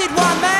Prescription told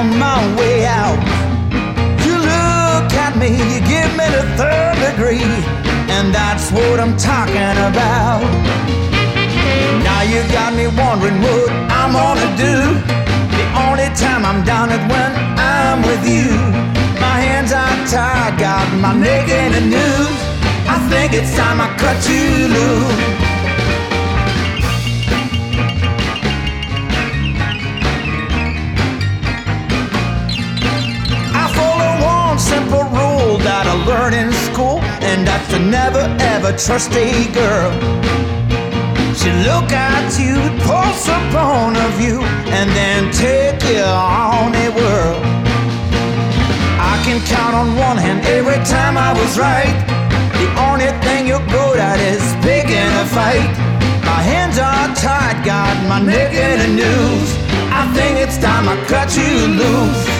On my way out. You look at me, you give me the third degree, and that's what I'm talking about. Now you got me wondering what I'm gonna do. The only time I'm down is when I'm with you. My hands are tied, got my neck in the noose. I think it's time I cut you loose. Simple rule that I learned in school, and that's to never ever trust a girl. She look at you, pulse upon of you, and then take you on a whirl. I can count on one hand every time I was right. The only thing you're good at is picking a fight. My hands are tied, got my neck in a noose. I think it's time I cut you loose.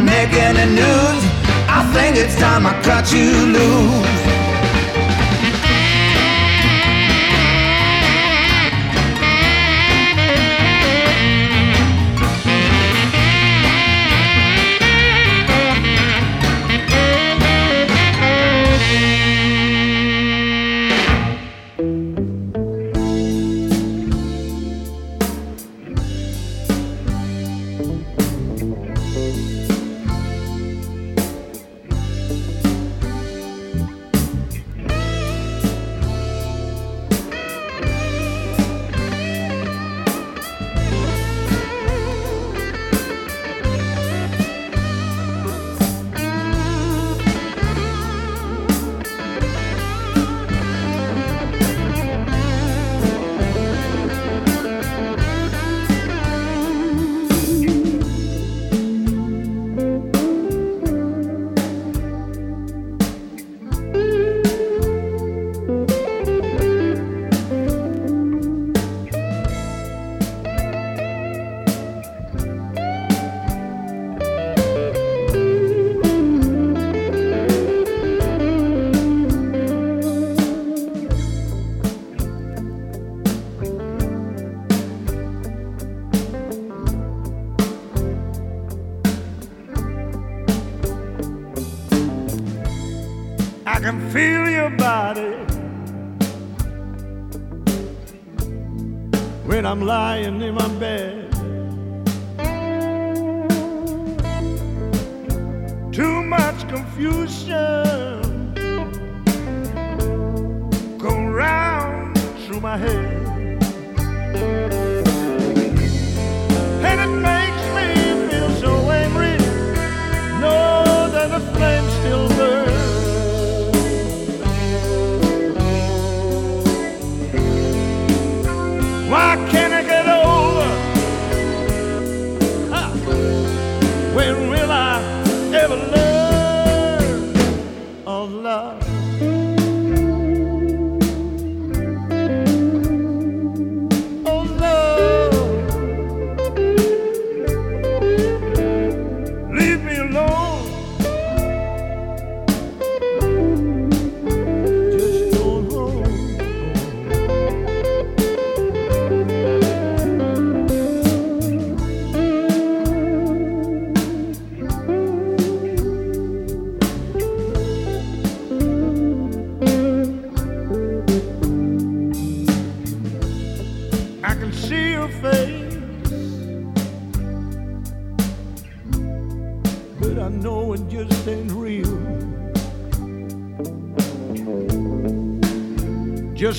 Neck in a noose. I think it's time I cut you loose. Through my head.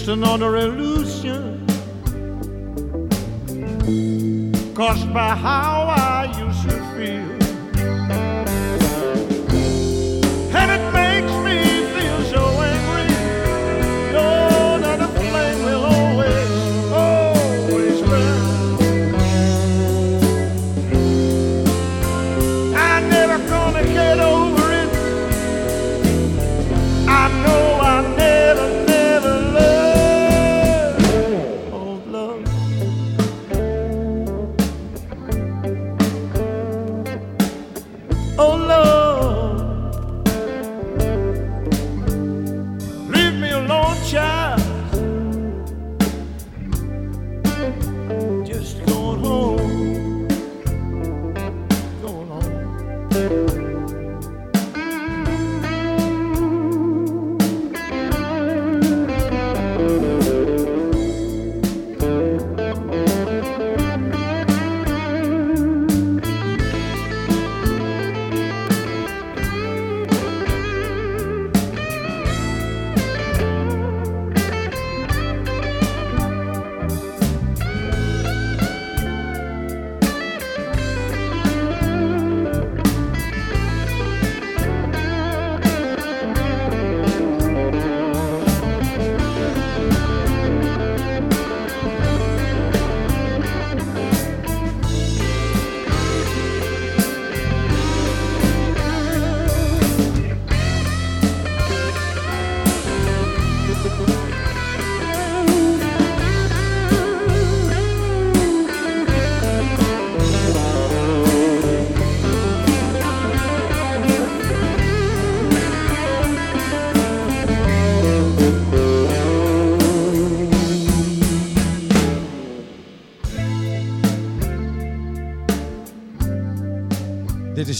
Just another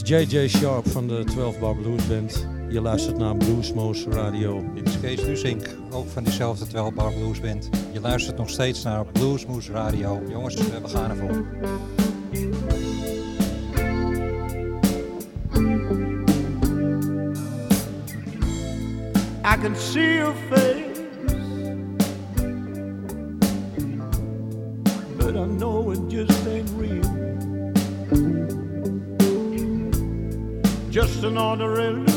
J.J. Sharp van de 12 Bar Blues Band. Je luistert naar Bluesmoose Radio. In is Kees ook van diezelfde 12 Bar Blues Band. Je luistert nog steeds naar Bluesmoose Radio. Jongens, we gaan ervoor. I can see your face an order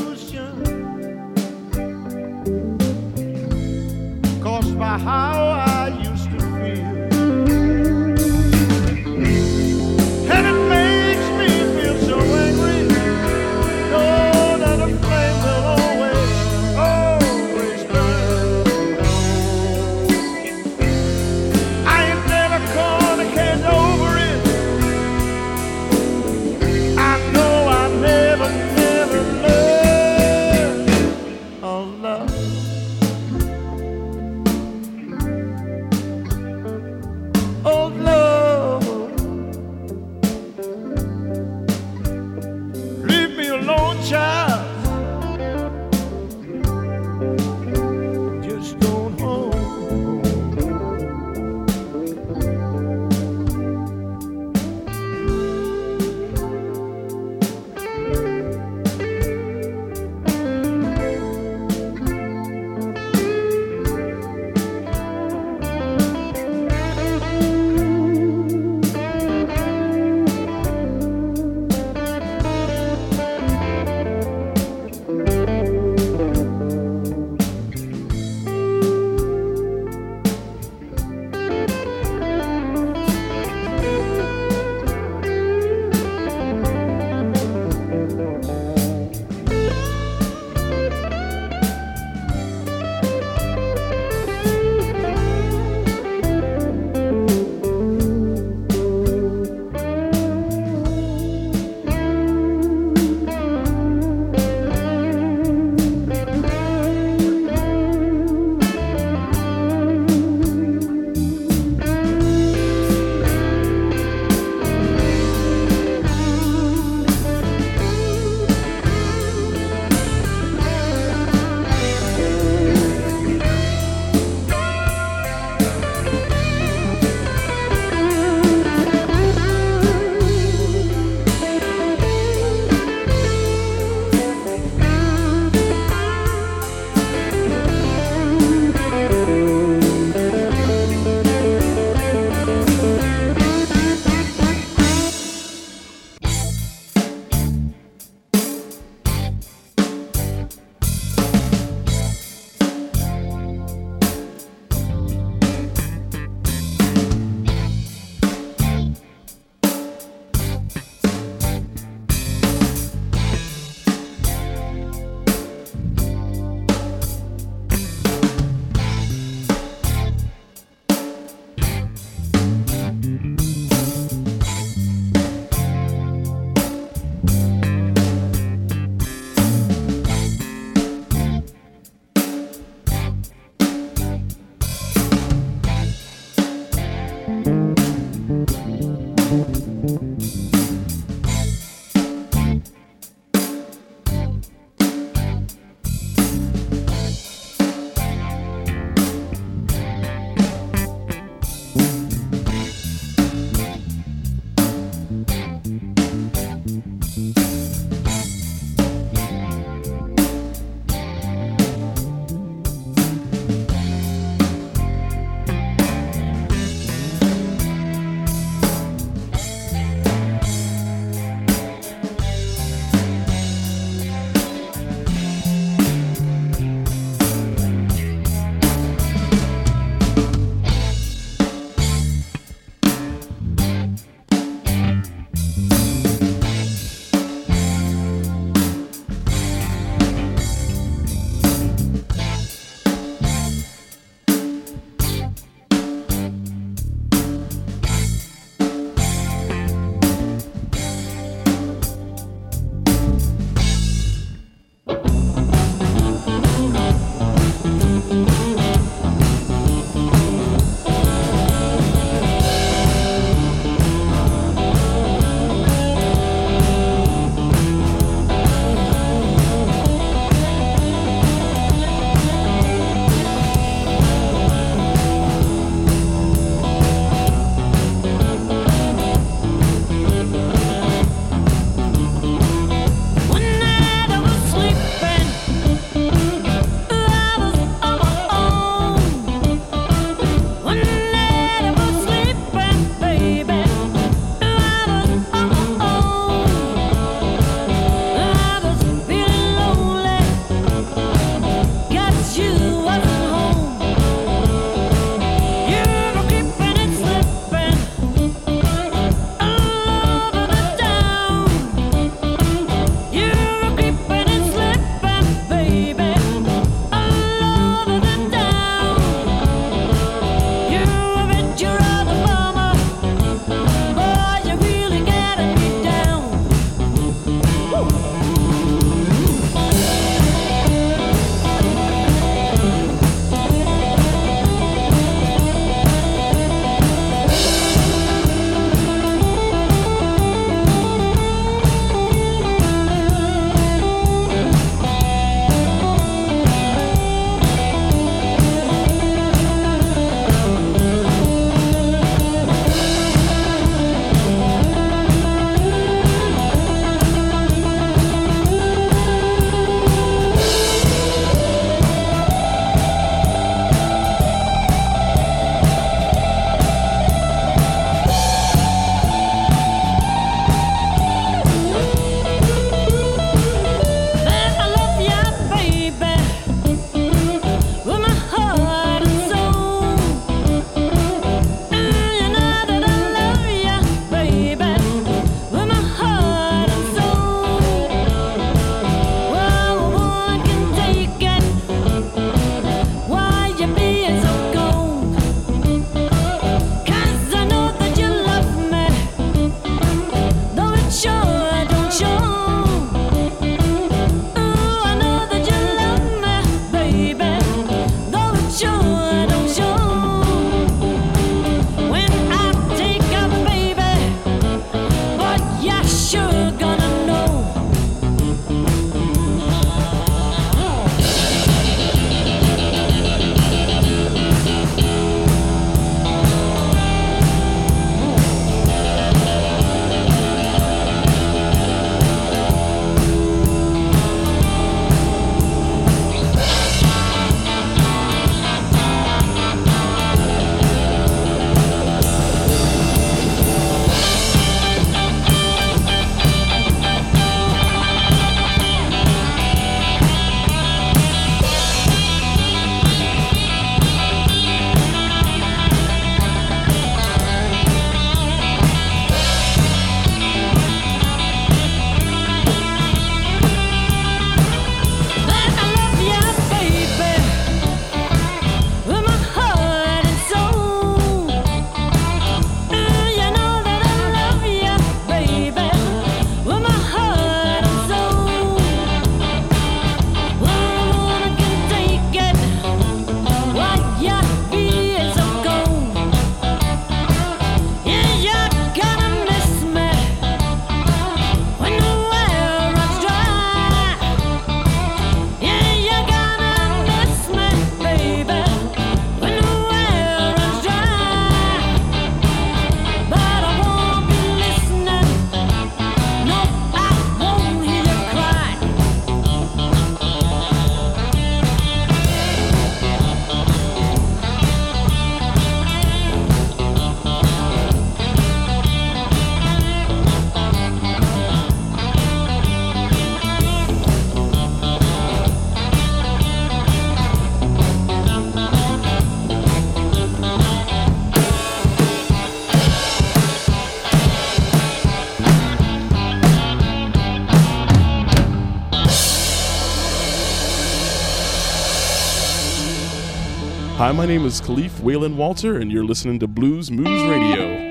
Hi, my name is Khalif Whalen Walter, and you're listening to Bluesmoose Radio.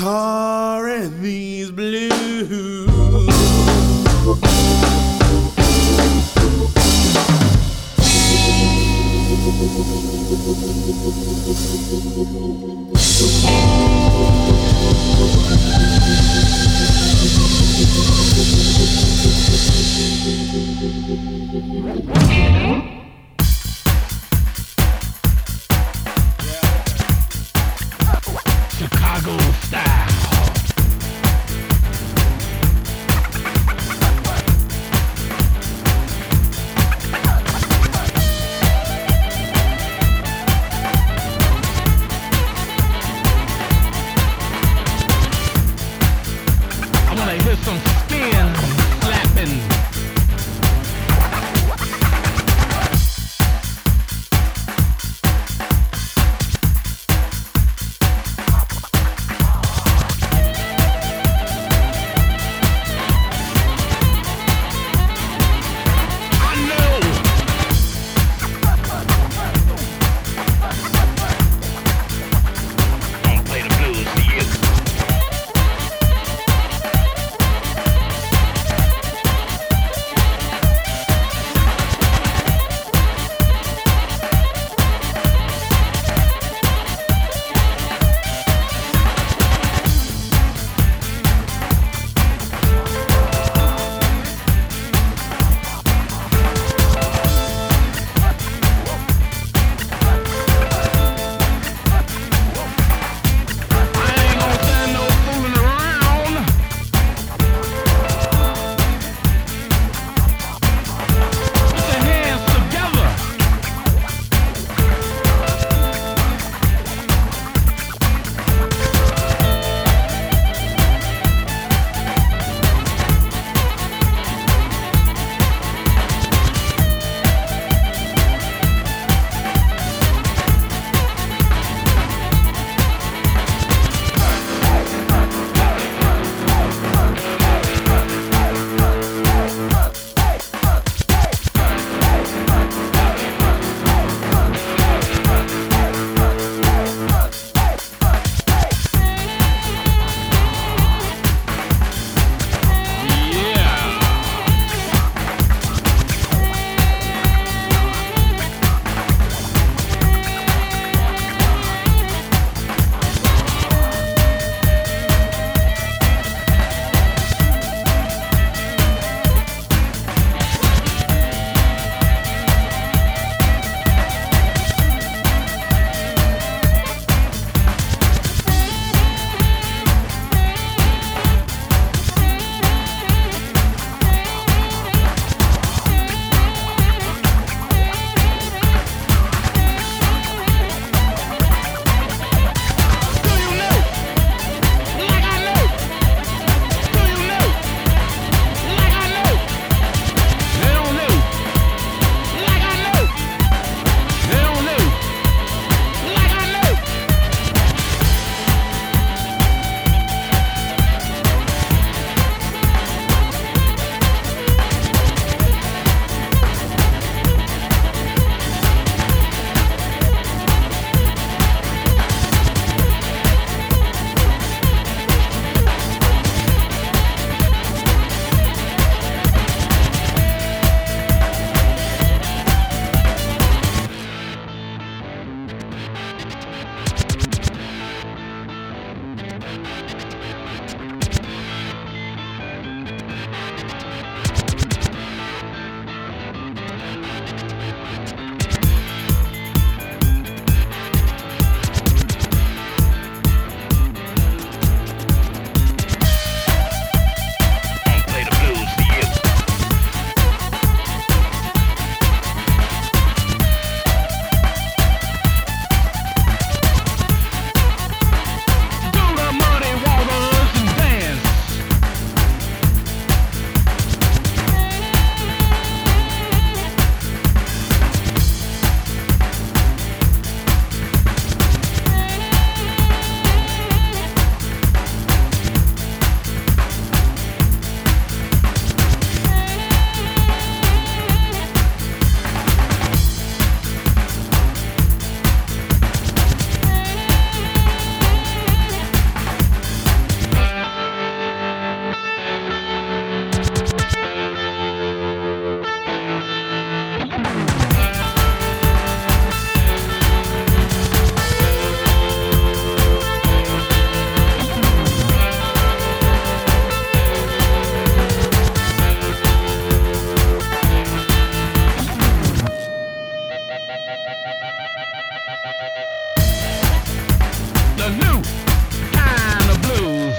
My The new kind of blues.